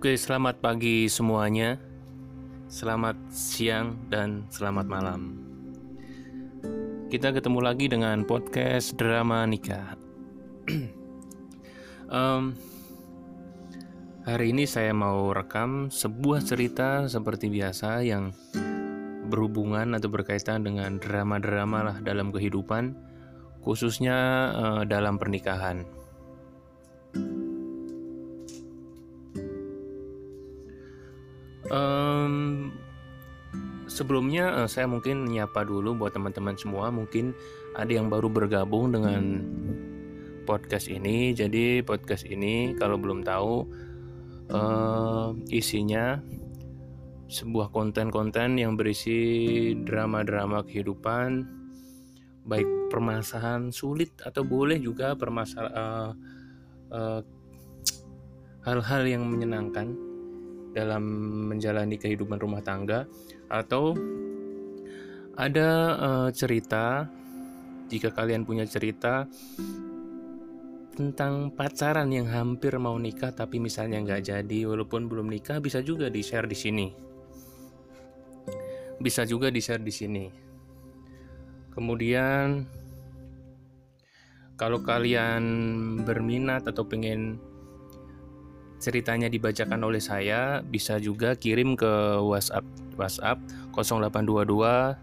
Oke, selamat pagi semuanya. Selamat siang dan selamat malam. Kita ketemu lagi dengan podcast drama nikah. um, hari ini saya mau rekam sebuah cerita seperti biasa yang berhubungan atau berkaitan dengan drama-drama dalam kehidupan, khususnya uh, dalam pernikahan. Um, sebelumnya uh, saya mungkin menyapa dulu buat teman-teman semua. Mungkin ada yang baru bergabung dengan podcast ini. Jadi podcast ini kalau belum tahu uh, isinya sebuah konten-konten yang berisi drama-drama kehidupan, baik permasalahan sulit atau boleh juga permasalahan uh, uh, hal-hal yang menyenangkan dalam menjalani kehidupan rumah tangga atau ada uh, cerita jika kalian punya cerita tentang pacaran yang hampir mau nikah tapi misalnya nggak jadi walaupun belum nikah bisa juga di share di sini. Bisa juga di share di sini. Kemudian kalau kalian berminat atau pengen ceritanya dibacakan oleh saya, bisa juga kirim ke WhatsApp WhatsApp 0822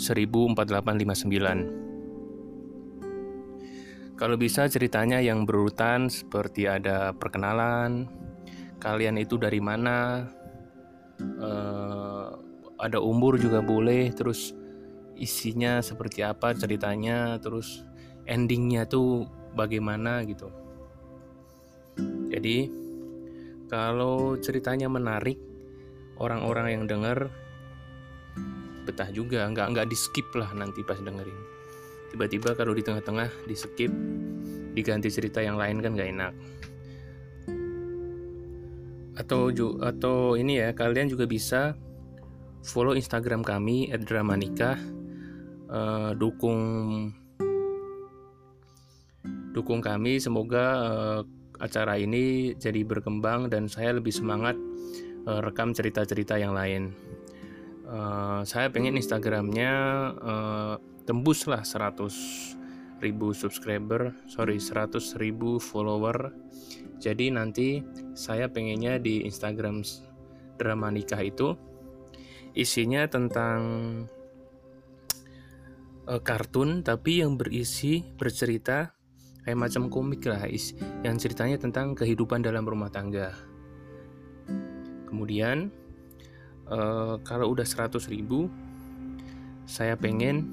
104859. Kalau bisa ceritanya yang berurutan seperti ada perkenalan, kalian itu dari mana, uh, ada umur juga boleh, terus isinya seperti apa ceritanya, terus endingnya tuh bagaimana gitu. Jadi kalau ceritanya menarik, orang-orang yang denger betah juga, nggak nggak di skip lah nanti pas dengerin. Tiba-tiba kalau di tengah-tengah di skip, diganti cerita yang lain kan nggak enak. Atau atau ini ya, kalian juga bisa follow Instagram kami @dramanikah, uh, dukung dukung kami semoga uh, acara ini jadi berkembang dan saya lebih semangat uh, rekam cerita-cerita yang lain. Uh, saya pengen Instagramnya uh, tembus lah 100 ribu subscriber, sorry 100 ribu follower. Jadi nanti saya pengennya di Instagram drama nikah itu isinya tentang kartun tapi yang berisi bercerita kayak macam komik lah yang ceritanya tentang kehidupan dalam rumah tangga. Kemudian uh, kalau udah 100 ribu saya pengen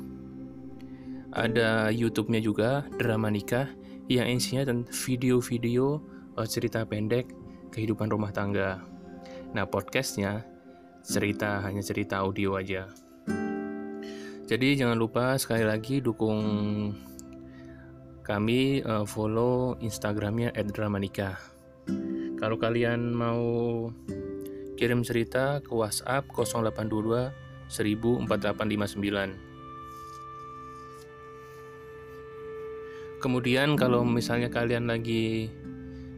ada YouTube-nya juga drama nikah yang isinya tentang video-video uh, cerita pendek kehidupan rumah tangga. Nah podcastnya cerita hanya cerita audio aja. Jadi jangan lupa sekali lagi dukung kami uh, follow Instagramnya @dramanika. Kalau kalian mau kirim cerita ke WhatsApp 0822 104859. Kemudian kalau misalnya kalian lagi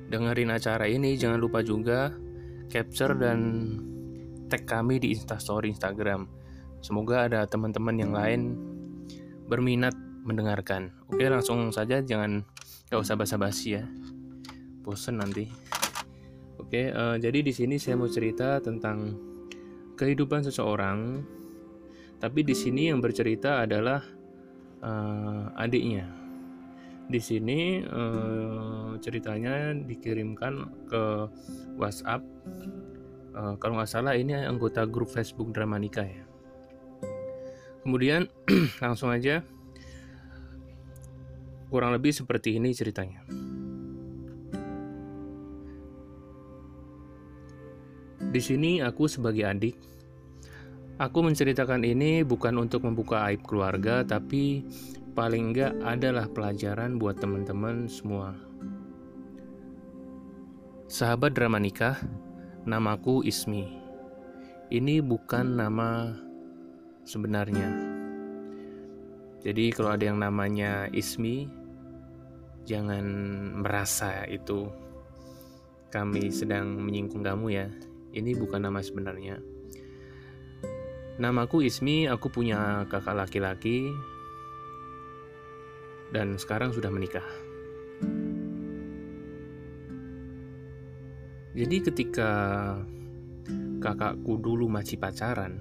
dengerin acara ini jangan lupa juga capture dan tag kami di Instastory Instagram. Semoga ada teman-teman yang lain berminat mendengarkan. Oke, langsung saja jangan gak usah basa-basi ya. Bosen nanti. Oke, uh, jadi di sini saya mau cerita tentang kehidupan seseorang. Tapi di sini yang bercerita adalah uh, adiknya. Di sini uh, ceritanya dikirimkan ke WhatsApp. Uh, kalau nggak salah ini anggota grup Facebook Drama Nikah ya. Kemudian langsung aja Kurang lebih seperti ini ceritanya. Di sini aku sebagai adik, aku menceritakan ini bukan untuk membuka aib keluarga, tapi paling enggak adalah pelajaran buat teman-teman semua. Sahabat drama nikah, namaku Ismi. Ini bukan nama sebenarnya. Jadi kalau ada yang namanya Ismi, jangan merasa itu kami sedang menyinggung kamu ya. Ini bukan nama sebenarnya. Namaku Ismi, aku punya kakak laki-laki dan sekarang sudah menikah. Jadi ketika kakakku dulu masih pacaran,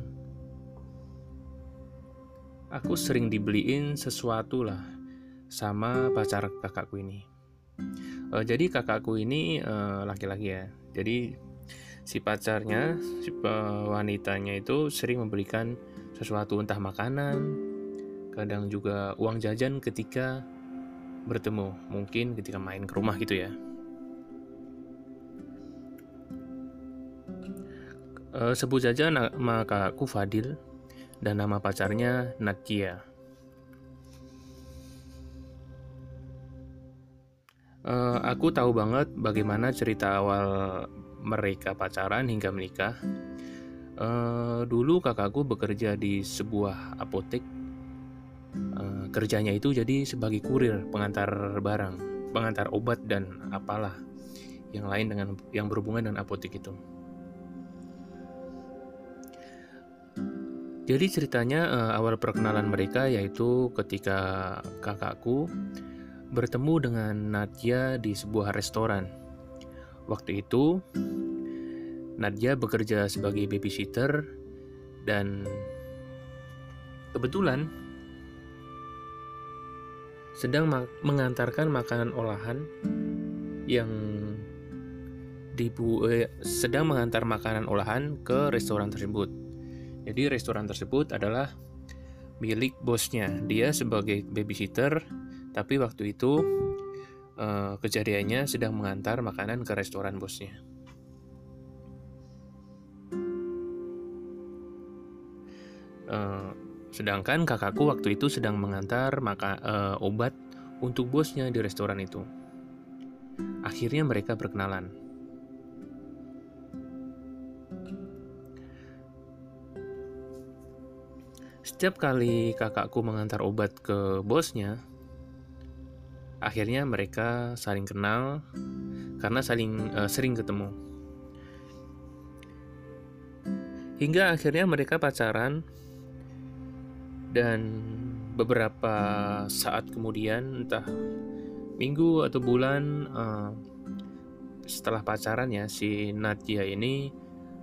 aku sering dibeliin sesuatu lah sama pacar kakakku ini. Uh, jadi kakakku ini uh, laki-laki ya. Jadi si pacarnya, si wanitanya itu sering memberikan sesuatu entah makanan, kadang juga uang jajan ketika bertemu, mungkin ketika main ke rumah gitu ya. E, sebut saja nama kakakku Fadil dan nama pacarnya Nadia. E, aku tahu banget bagaimana cerita awal mereka pacaran hingga menikah. Uh, dulu kakakku bekerja di sebuah apotek. Uh, kerjanya itu jadi sebagai kurir, pengantar barang, pengantar obat dan apalah yang lain dengan yang berhubungan dengan apotek itu. Jadi ceritanya uh, awal perkenalan mereka yaitu ketika kakakku bertemu dengan Nadia di sebuah restoran Waktu itu, Nadia bekerja sebagai babysitter dan kebetulan sedang mengantarkan makanan olahan yang dibu eh, sedang mengantar makanan olahan ke restoran tersebut. Jadi restoran tersebut adalah milik bosnya. Dia sebagai babysitter, tapi waktu itu uh, kejadiannya sedang mengantar makanan ke restoran bosnya. Uh, sedangkan kakakku waktu itu sedang mengantar maka, uh, obat untuk bosnya di restoran itu. Akhirnya mereka berkenalan. Setiap kali kakakku mengantar obat ke bosnya, akhirnya mereka saling kenal karena saling uh, sering ketemu. Hingga akhirnya mereka pacaran dan beberapa saat kemudian entah minggu atau bulan uh, setelah pacaran ya si Nadia ini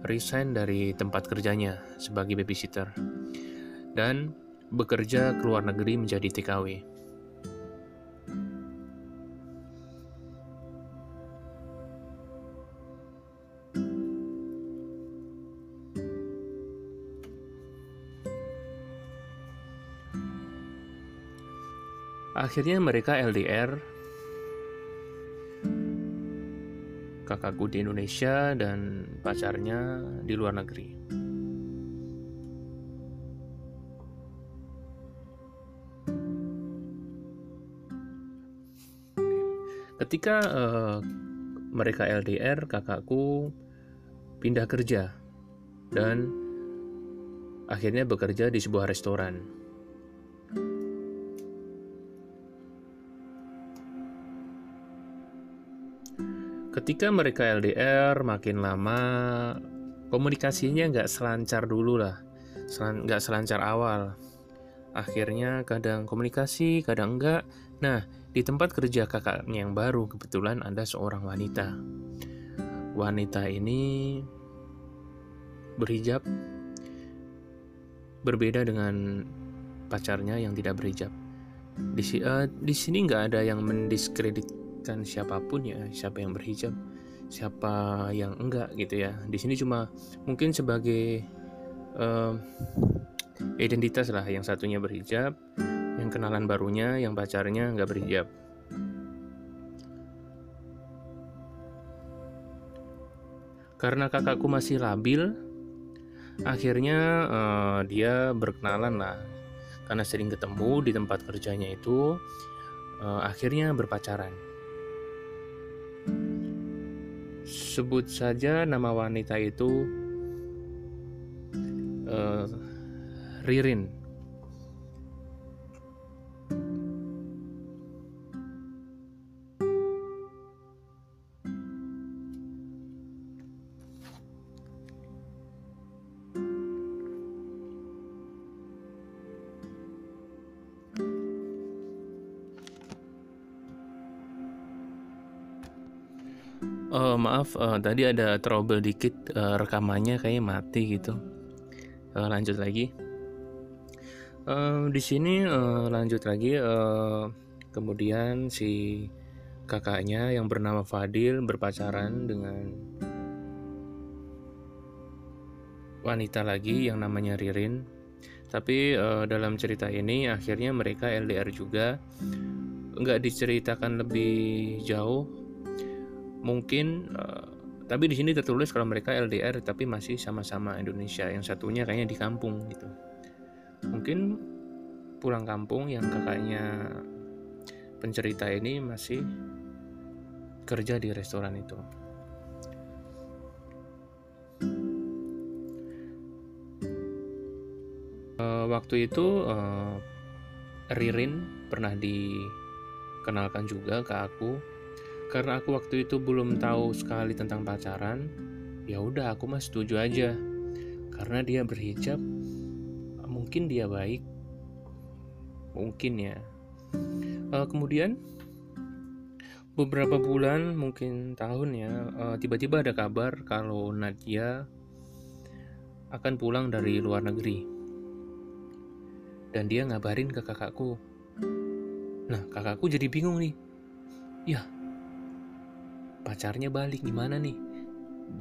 resign dari tempat kerjanya sebagai babysitter dan bekerja ke luar negeri menjadi TKW. Akhirnya mereka LDR. Kakakku di Indonesia dan pacarnya di luar negeri. Ketika uh, mereka LDR, kakakku pindah kerja dan akhirnya bekerja di sebuah restoran. Ketika mereka LDR makin lama komunikasinya nggak selancar dulu lah, nggak selancar awal. Akhirnya kadang komunikasi, kadang enggak. Nah, di tempat kerja kakaknya yang baru kebetulan ada seorang wanita. Wanita ini berhijab berbeda dengan pacarnya yang tidak berhijab. Di, di sini nggak ada yang mendiskredit menyebutkan siapa pun ya siapa yang berhijab siapa yang enggak gitu ya. Di sini cuma mungkin sebagai uh, identitas lah yang satunya berhijab yang kenalan barunya yang pacarnya nggak berhijab. Karena kakakku masih labil akhirnya uh, dia berkenalan lah. Karena sering ketemu di tempat kerjanya itu uh, akhirnya berpacaran sebut saja nama wanita itu uh, Ririn. Maaf uh, tadi ada trouble dikit uh, rekamannya kayaknya mati gitu. Uh, lanjut lagi. Uh, di sini uh, lanjut lagi uh, kemudian si kakaknya yang bernama Fadil berpacaran dengan wanita lagi yang namanya Ririn. Tapi uh, dalam cerita ini akhirnya mereka LDR juga. Nggak diceritakan lebih jauh mungkin uh, tapi di sini tertulis kalau mereka LDR tapi masih sama-sama Indonesia. Yang satunya kayaknya di kampung gitu. Mungkin pulang kampung yang kakaknya pencerita ini masih kerja di restoran itu. Uh, waktu itu uh, Ririn pernah dikenalkan juga ke aku karena aku waktu itu belum tahu sekali tentang pacaran ya udah aku mah setuju aja. Karena dia berhijab mungkin dia baik. Mungkin ya. Uh, kemudian beberapa bulan mungkin tahun ya uh, tiba-tiba ada kabar kalau Nadia akan pulang dari luar negeri. Dan dia ngabarin ke kakakku. Nah kakakku jadi bingung nih. Ya pacarnya balik gimana nih?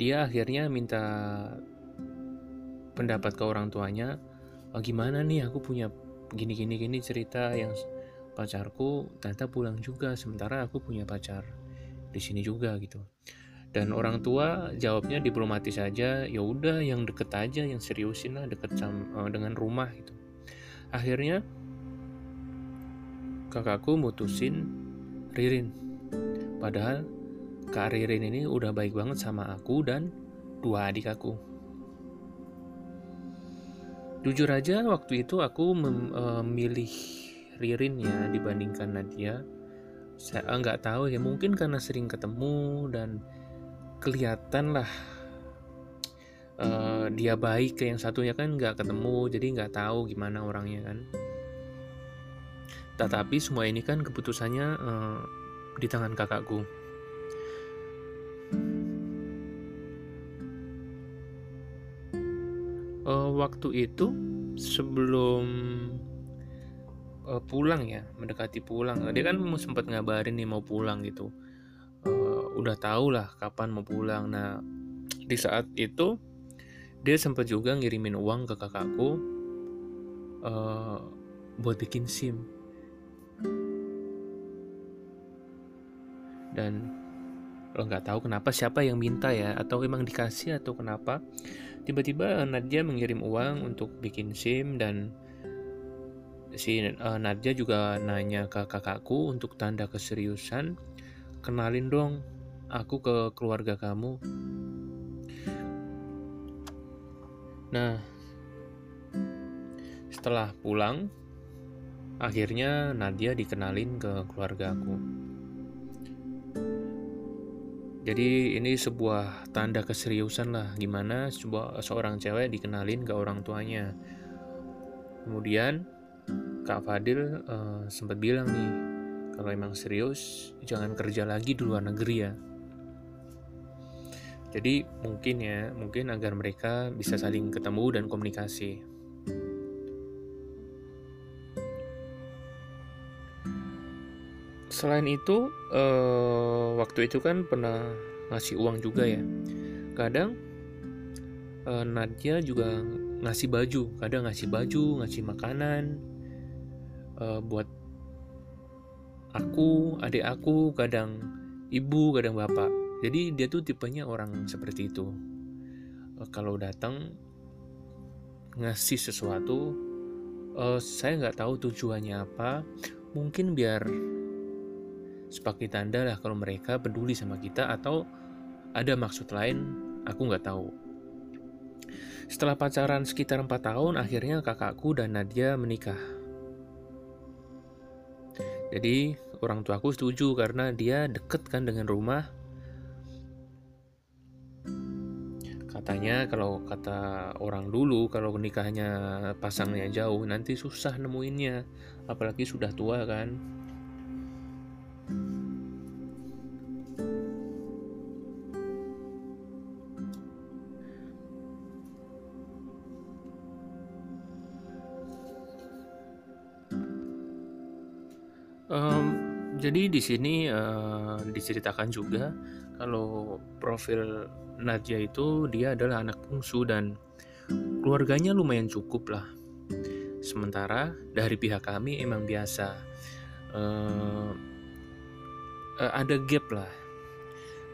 Dia akhirnya minta pendapat ke orang tuanya oh, gimana nih? Aku punya gini gini gini cerita yang pacarku ternyata pulang juga sementara aku punya pacar di sini juga gitu. Dan orang tua jawabnya diplomatis aja ya udah yang deket aja yang seriusin lah deket sama, uh, dengan rumah gitu. Akhirnya kakakku mutusin Ririn. Padahal Kak Ririn ini udah baik banget sama aku dan dua adik aku. Jujur aja waktu itu aku memilih eh, Ririn ya dibandingkan Nadia. Saya eh, nggak tahu ya mungkin karena sering ketemu dan kelihatan lah uh, dia baik ke yang satunya kan nggak ketemu jadi nggak tahu gimana orangnya kan. Tetapi semua ini kan keputusannya uh, di tangan kakakku. Waktu itu sebelum uh, pulang ya mendekati pulang. Dia kan sempat ngabarin nih mau pulang gitu. Uh, udah tau lah kapan mau pulang. Nah di saat itu dia sempat juga ngirimin uang ke kakakku uh, buat bikin sim. Dan lo nggak tahu kenapa siapa yang minta ya atau emang dikasih atau kenapa tiba-tiba Nadia mengirim uang untuk bikin SIM dan si uh, Nadia juga nanya ke kakakku untuk tanda keseriusan. Kenalin dong aku ke keluarga kamu. Nah setelah pulang akhirnya Nadia dikenalin ke keluarga aku jadi ini sebuah tanda keseriusan lah gimana sebuah seorang cewek dikenalin ke orang tuanya. Kemudian Kak Fadil uh, sempat bilang nih kalau emang serius jangan kerja lagi di luar negeri ya. Jadi mungkin ya, mungkin agar mereka bisa saling ketemu dan komunikasi. Selain itu uh, waktu itu kan pernah ngasih uang juga ya. Kadang uh, Nadia juga ngasih baju. Kadang ngasih baju ngasih makanan uh, buat aku adik aku kadang ibu kadang bapak. Jadi dia tuh tipenya orang seperti itu. Uh, kalau datang ngasih sesuatu uh, saya nggak tahu tujuannya apa. Mungkin biar sebagai tanda lah kalau mereka peduli sama kita atau ada maksud lain aku nggak tahu. Setelah pacaran sekitar 4 tahun akhirnya kakakku dan Nadia menikah. Jadi orang tuaku setuju karena dia deket kan dengan rumah. Katanya kalau kata orang dulu kalau nikahnya pasangnya jauh nanti susah nemuinnya. Apalagi sudah tua kan Um, jadi di sini uh, diceritakan juga kalau profil Nadia itu dia adalah anak bungsu dan keluarganya lumayan cukup lah. Sementara dari pihak kami emang biasa. Uh, uh, ada gap lah.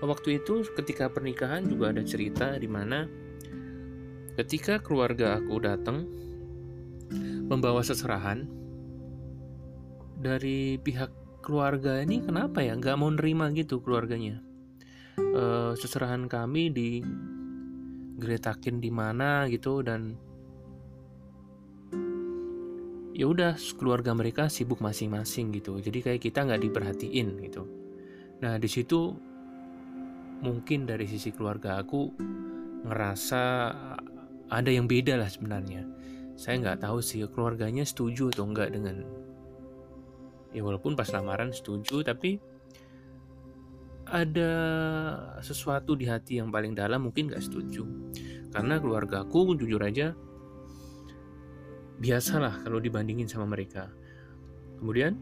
Waktu itu ketika pernikahan juga ada cerita di mana ketika keluarga aku datang membawa seserahan dari pihak keluarga ini kenapa ya? Nggak mau nerima gitu keluarganya. Uh, seserahan kami di geretakin di mana gitu dan ya udah keluarga mereka sibuk masing-masing gitu. Jadi kayak kita nggak diperhatiin gitu nah di situ mungkin dari sisi keluarga aku ngerasa ada yang beda lah sebenarnya. Saya nggak tahu sih keluarganya setuju atau enggak dengan ya walaupun pas lamaran setuju tapi ada sesuatu di hati yang paling dalam mungkin nggak setuju. Karena keluarga aku jujur aja biasalah kalau dibandingin sama mereka. Kemudian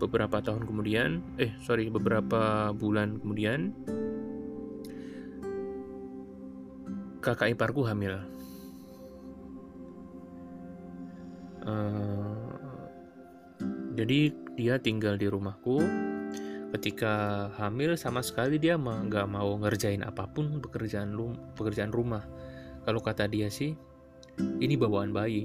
beberapa tahun kemudian eh sorry beberapa bulan kemudian kakak iparku hamil. Uh, jadi dia tinggal di rumahku. Ketika hamil sama sekali dia nggak mau ngerjain apa pun pekerjaan rum pekerjaan rumah. Kalau kata dia sih, ini bawaan bayi.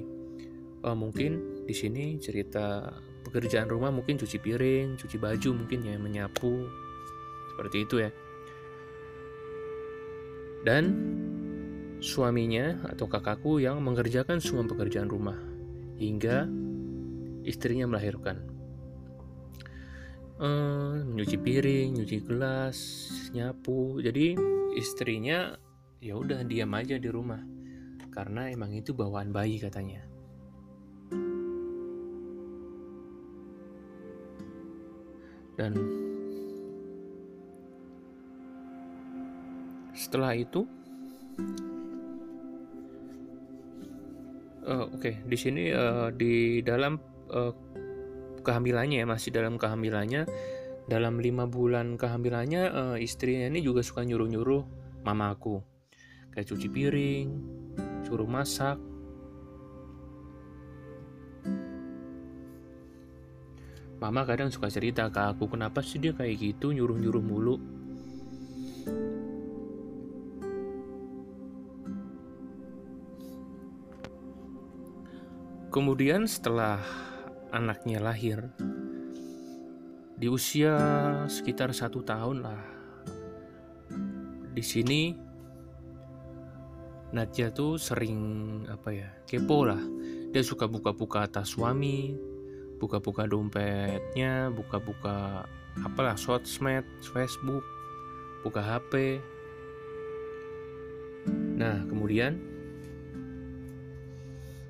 Uh, mungkin di sini cerita pekerjaan rumah mungkin cuci piring, cuci baju mungkin ya menyapu seperti itu ya. Dan suaminya atau kakakku yang mengerjakan semua pekerjaan rumah hingga istrinya melahirkan. Uh, nyuci piring, nyuci gelas, nyapu. Jadi istrinya ya udah diam aja di rumah karena emang itu bawaan bayi katanya. Dan setelah itu uh, oke okay. di sini uh, di dalam uh, kehamilannya ya masih dalam kehamilannya dalam lima bulan kehamilannya uh, istrinya ini juga suka nyuruh-nyuruh mama aku kayak cuci piring suruh masak Mama kadang suka cerita ke aku kenapa sih dia kayak gitu nyuruh-nyuruh mulu Kemudian setelah anaknya lahir, di usia sekitar satu tahun lah, di sini Nadia tuh sering apa ya kepo lah. Dia suka buka-buka tas suami, buka-buka dompetnya, buka-buka apalah sosmed, Facebook, buka HP. Nah kemudian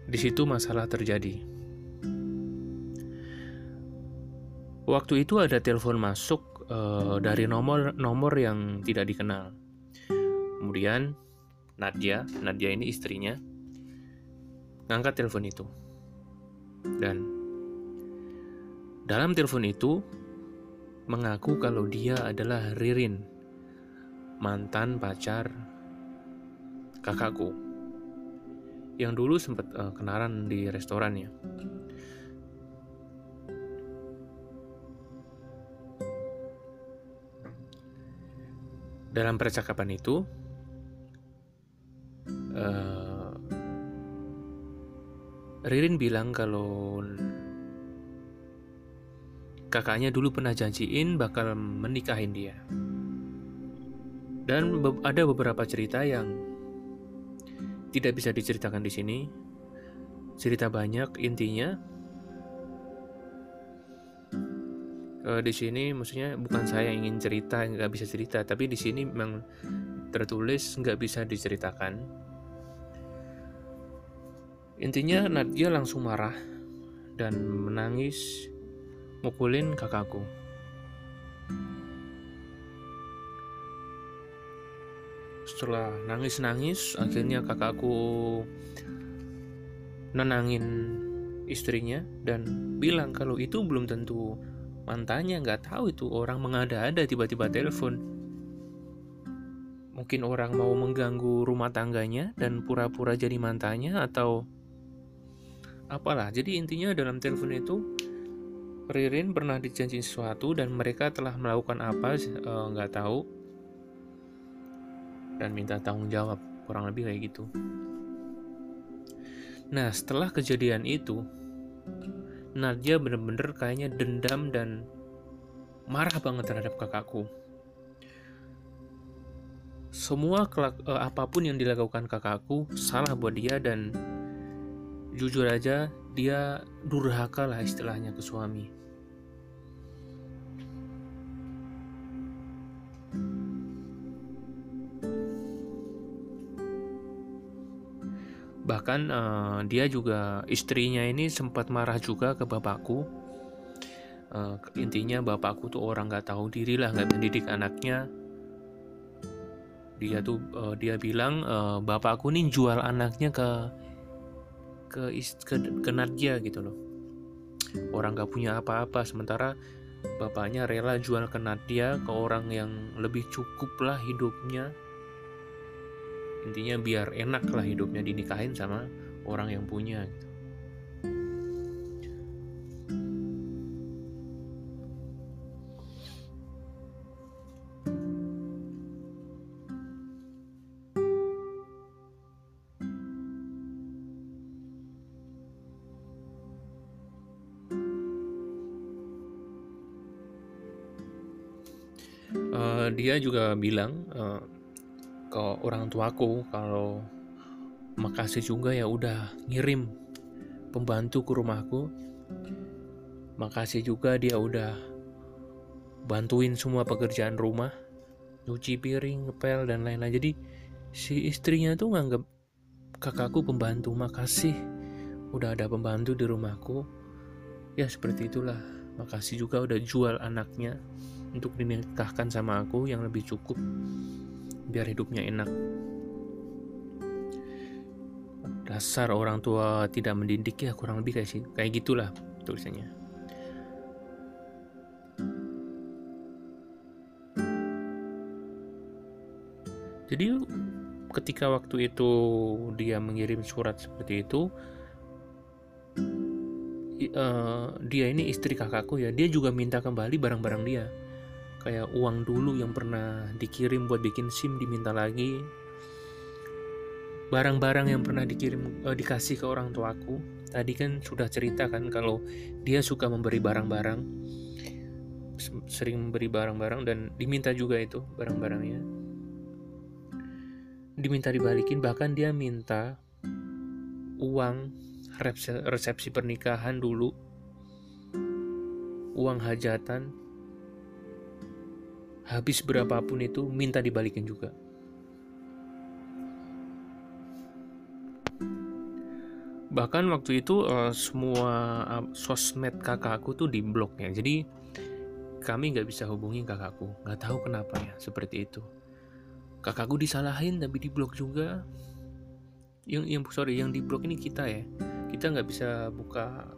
di situ masalah terjadi. Waktu itu ada telepon masuk uh, dari nomor nomor yang tidak dikenal. Kemudian Nadia, Nadia ini istrinya, ngangkat telepon itu. Dan dalam telepon itu mengaku kalau dia adalah Ririn, mantan pacar kakakku yang dulu sempat uh, kenalan di restoran ya. Dalam percakapan itu, uh, Ririn bilang kalau kakaknya dulu pernah janjiin bakal menikahin dia. Dan ada beberapa cerita yang tidak bisa diceritakan di sini. Cerita banyak intinya. Uh, di sini maksudnya bukan saya yang ingin cerita nggak bisa cerita, tapi di sini memang tertulis nggak bisa diceritakan. Intinya Nadia langsung marah dan menangis mukulin kakakku. setelah nangis-nangis akhirnya kakakku nenangin istrinya dan bilang kalau itu belum tentu mantannya. Nggak tahu itu orang mengada-ada tiba-tiba telepon. Mungkin orang mau mengganggu rumah tangganya dan pura-pura jadi mantannya atau apalah. Jadi intinya dalam telepon itu Ririn pernah dijanji sesuatu dan mereka telah melakukan apa eh, nggak uh, tahu dan minta tanggung jawab kurang lebih kayak gitu nah setelah kejadian itu Nadia bener-bener kayaknya dendam dan marah banget terhadap kakakku. Semua kelak, uh, apa pun yang dilakukan kakakku salah buat dia dan jujur aja dia durhaka lah istilahnya ke suami. Bahkan uh, dia juga istrinya ini sempat marah juga ke bapakku. Uh, intinya bapakku tuh orang nggak tahu diri lah, nggak mendidik anaknya. Dia tuh uh, dia bilang uh, bapakku nih jual anaknya ke ke ke, ke Nadia gitu loh. Orang nggak punya apa-apa, sementara bapaknya rela jual ke Nadia ke orang yang lebih cukup lah hidupnya intinya biar enak lah hidupnya dinikahin sama orang yang punya gitu. Uh, dia juga bilang ke orang tuaku kalau makasih juga ya udah ngirim pembantu ke rumahku. Makasih juga dia udah bantuin semua pekerjaan rumah nyuci piring ngepel dan lain-lain. Jadi si istrinya tuh nganggap kakakku pembantu. Makasih udah ada pembantu di rumahku. Ya seperti itulah. Makasih juga udah jual anaknya untuk dinikahkan sama aku yang lebih cukup biar hidupnya enak. Dasar orang tua tidak mendidik ya kurang lebih kayak kayak gitulah tulisannya. Jadi ketika waktu itu dia mengirim surat seperti itu, uh, dia ini istri kakakku ya, dia juga minta kembali barang-barang dia kayak uang dulu yang pernah dikirim buat bikin SIM diminta lagi. Barang-barang yang pernah dikirim uh, dikasih ke orang tuaku tadi kan sudah cerita kan kalau dia suka memberi barang-barang. Sering memberi barang-barang dan diminta juga itu barang-barangnya. Diminta dibalikin bahkan dia minta uang resepsi pernikahan dulu. Uang hajatan habis berapapun itu minta dibalikin juga. Bahkan waktu itu uh, semua uh, sosmed kakakku tuh diblok ya. Jadi kami nggak bisa hubungi kakakku. Nggak tahu kenapa ya seperti itu. Kakakku disalahin tapi diblok juga. Yang yang sorry yang diblok ini kita ya. Kita nggak bisa buka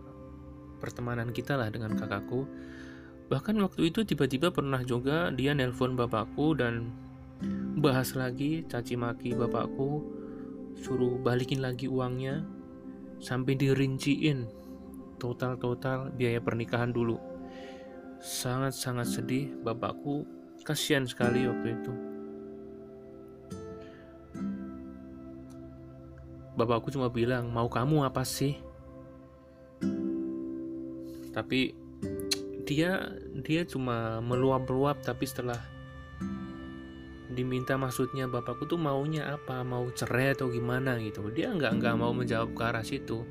pertemanan kita lah dengan kakakku Bahkan waktu itu tiba-tiba pernah juga dia nelpon bapakku dan bahas lagi caci maki bapakku, suruh balikin lagi uangnya sampai dirinciin total-total biaya pernikahan dulu. Sangat-sangat sedih bapakku, kasihan sekali waktu itu. Bapakku cuma bilang, "Mau kamu apa sih?" Tapi dia dia cuma meluap-luap tapi setelah diminta maksudnya bapakku tuh maunya apa? Mau cerai atau gimana gitu. Dia nggak nggak mau menjawab ke arah situ.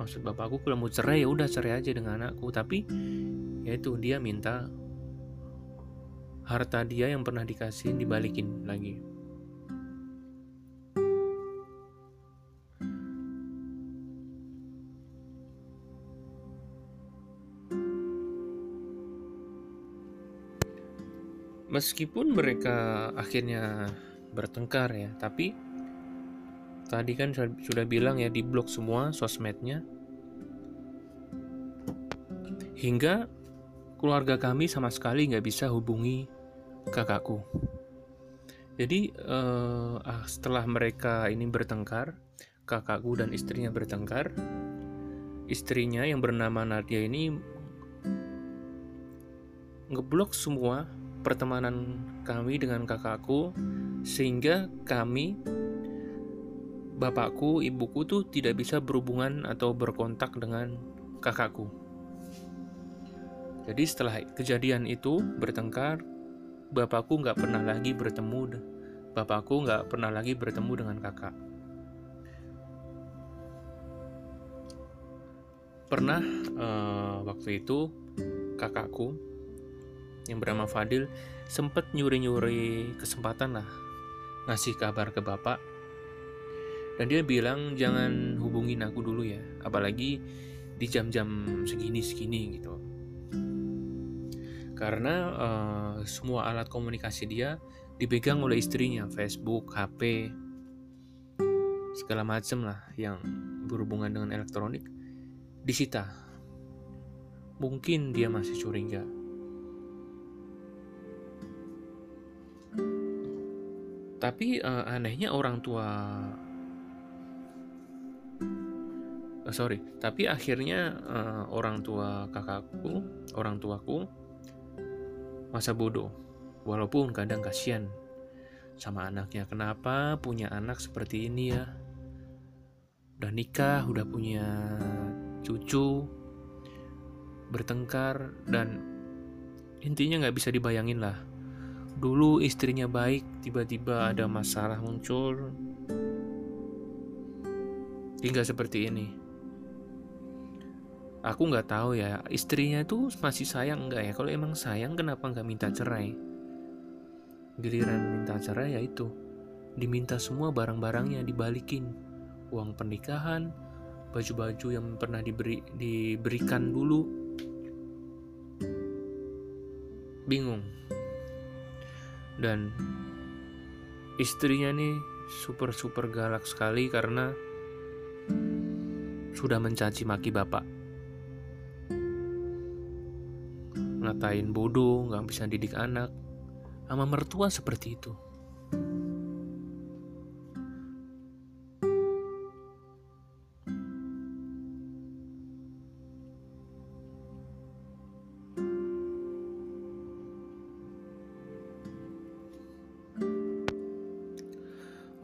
Maksud bapakku kalau mau cerai ya udah cerai aja dengan anakku. Tapi ya itu dia minta harta dia yang pernah dikasih dibalikin lagi meskipun mereka akhirnya bertengkar ya tapi tadi kan sudah bilang ya di blok semua sosmednya hingga keluarga kami sama sekali nggak bisa hubungi kakakku. Jadi uh, setelah mereka ini bertengkar, kakakku dan istrinya bertengkar, istrinya yang bernama Nadia ini ngeblok semua pertemanan kami dengan kakakku sehingga kami bapakku, ibuku tuh tidak bisa berhubungan atau berkontak dengan kakakku. Jadi setelah kejadian itu bertengkar, bapakku nggak pernah lagi bertemu bapakku nggak pernah lagi bertemu dengan kakak pernah uh, waktu itu kakakku yang bernama Fadil sempat nyuri-nyuri kesempatan lah ngasih kabar ke bapak dan dia bilang jangan hubungin aku dulu ya apalagi di jam-jam segini-segini gitu karena uh, semua alat komunikasi dia dipegang oleh istrinya, Facebook, HP, segala macam lah yang berhubungan dengan elektronik disita. Mungkin dia masih curiga. Tapi uh, anehnya orang tua uh, sorry, tapi akhirnya uh, orang tua kakakku, orang tuaku masa bodoh. Walaupun kadang kasihan sama anaknya. Kenapa punya anak seperti ini ya? Udah nikah, udah punya cucu, bertengkar, dan intinya nggak bisa dibayangin lah. Dulu istrinya baik, tiba-tiba ada masalah muncul, hingga seperti ini. Aku nggak tahu ya istrinya itu masih sayang nggak ya? Kalau emang sayang kenapa nggak minta cerai? Giliran minta cerai ya itu. Diminta semua barang-barangnya dibalikin. Uang pernikahan baju-baju yang pernah diberi diberikan dulu. Bingung dan istrinya nih super super galak sekali karena sudah mencaci maki bapak ngatain bodoh, nggak bisa didik anak. Sama mertua seperti itu.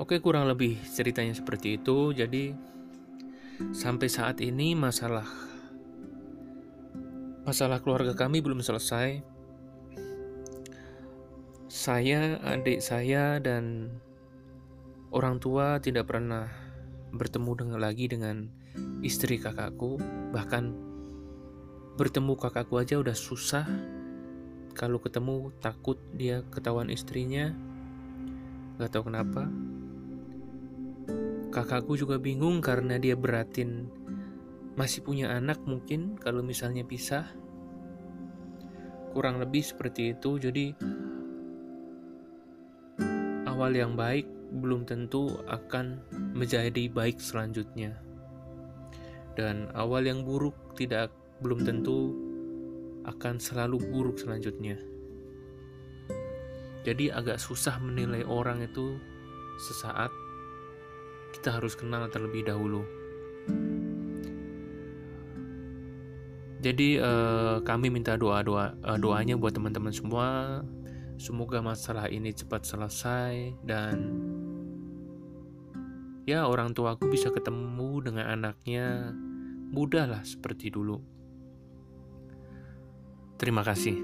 Oke, kurang lebih ceritanya seperti itu. Jadi, sampai saat ini masalah Masalah keluarga kami belum selesai. Saya, adik saya, dan orang tua tidak pernah bertemu dengan lagi dengan istri kakakku. Bahkan bertemu kakakku aja udah susah. Kalau ketemu takut dia ketahuan istrinya. Gak tahu kenapa. Kakakku juga bingung karena dia beratin masih punya anak mungkin kalau misalnya pisah. Kurang lebih seperti itu. Jadi awal yang baik belum tentu akan menjadi baik selanjutnya. Dan awal yang buruk tidak belum tentu akan selalu buruk selanjutnya. Jadi agak susah menilai orang itu sesaat kita harus kenal terlebih dahulu Jadi uh, kami minta doa doa uh, doanya buat teman-teman semua. Semoga masalah ini cepat selesai dan ya orang tua aku bisa ketemu dengan anaknya mudah lah seperti dulu. Terima kasih.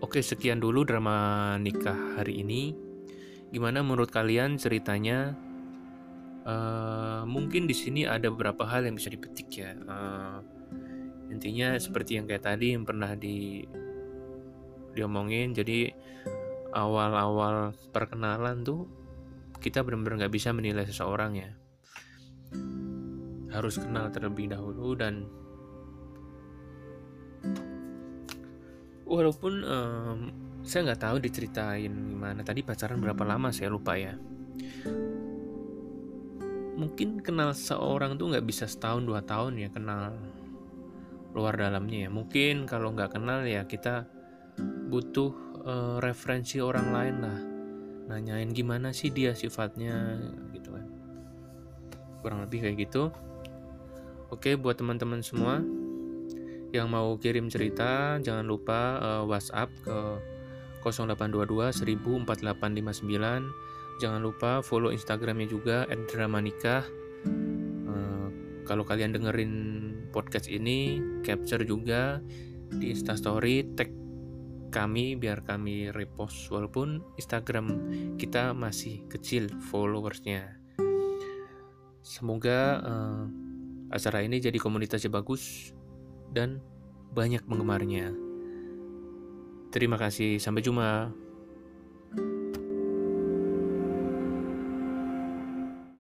Oke, sekian dulu drama nikah hari ini. Gimana menurut kalian ceritanya? Uh, mungkin di sini ada beberapa hal yang bisa dipetik ya. Uh, intinya seperti yang kayak tadi yang pernah di diomongin. Jadi awal-awal perkenalan tuh kita benar-benar nggak bisa menilai seseorang ya. Harus kenal terlebih dahulu dan walaupun um, saya nggak tahu diceritain gimana. Tadi pacaran berapa lama? Saya lupa ya. Mungkin kenal seorang tuh nggak bisa setahun dua tahun ya kenal luar dalamnya ya. Mungkin kalau nggak kenal ya kita butuh uh, referensi orang lain lah. Nanyain gimana sih dia sifatnya gitu kan. Kurang lebih kayak gitu. Oke buat teman-teman semua yang mau kirim cerita jangan lupa uh, WhatsApp ke 0822 104859 jangan lupa follow Instagramnya juga @dramanikah. Uh, kalau kalian dengerin podcast ini capture juga di Instastory tag kami biar kami repost. Walaupun Instagram kita masih kecil followersnya. Semoga uh, acara ini jadi komunitasnya bagus dan banyak penggemarnya. Terima kasih, sampai jumpa.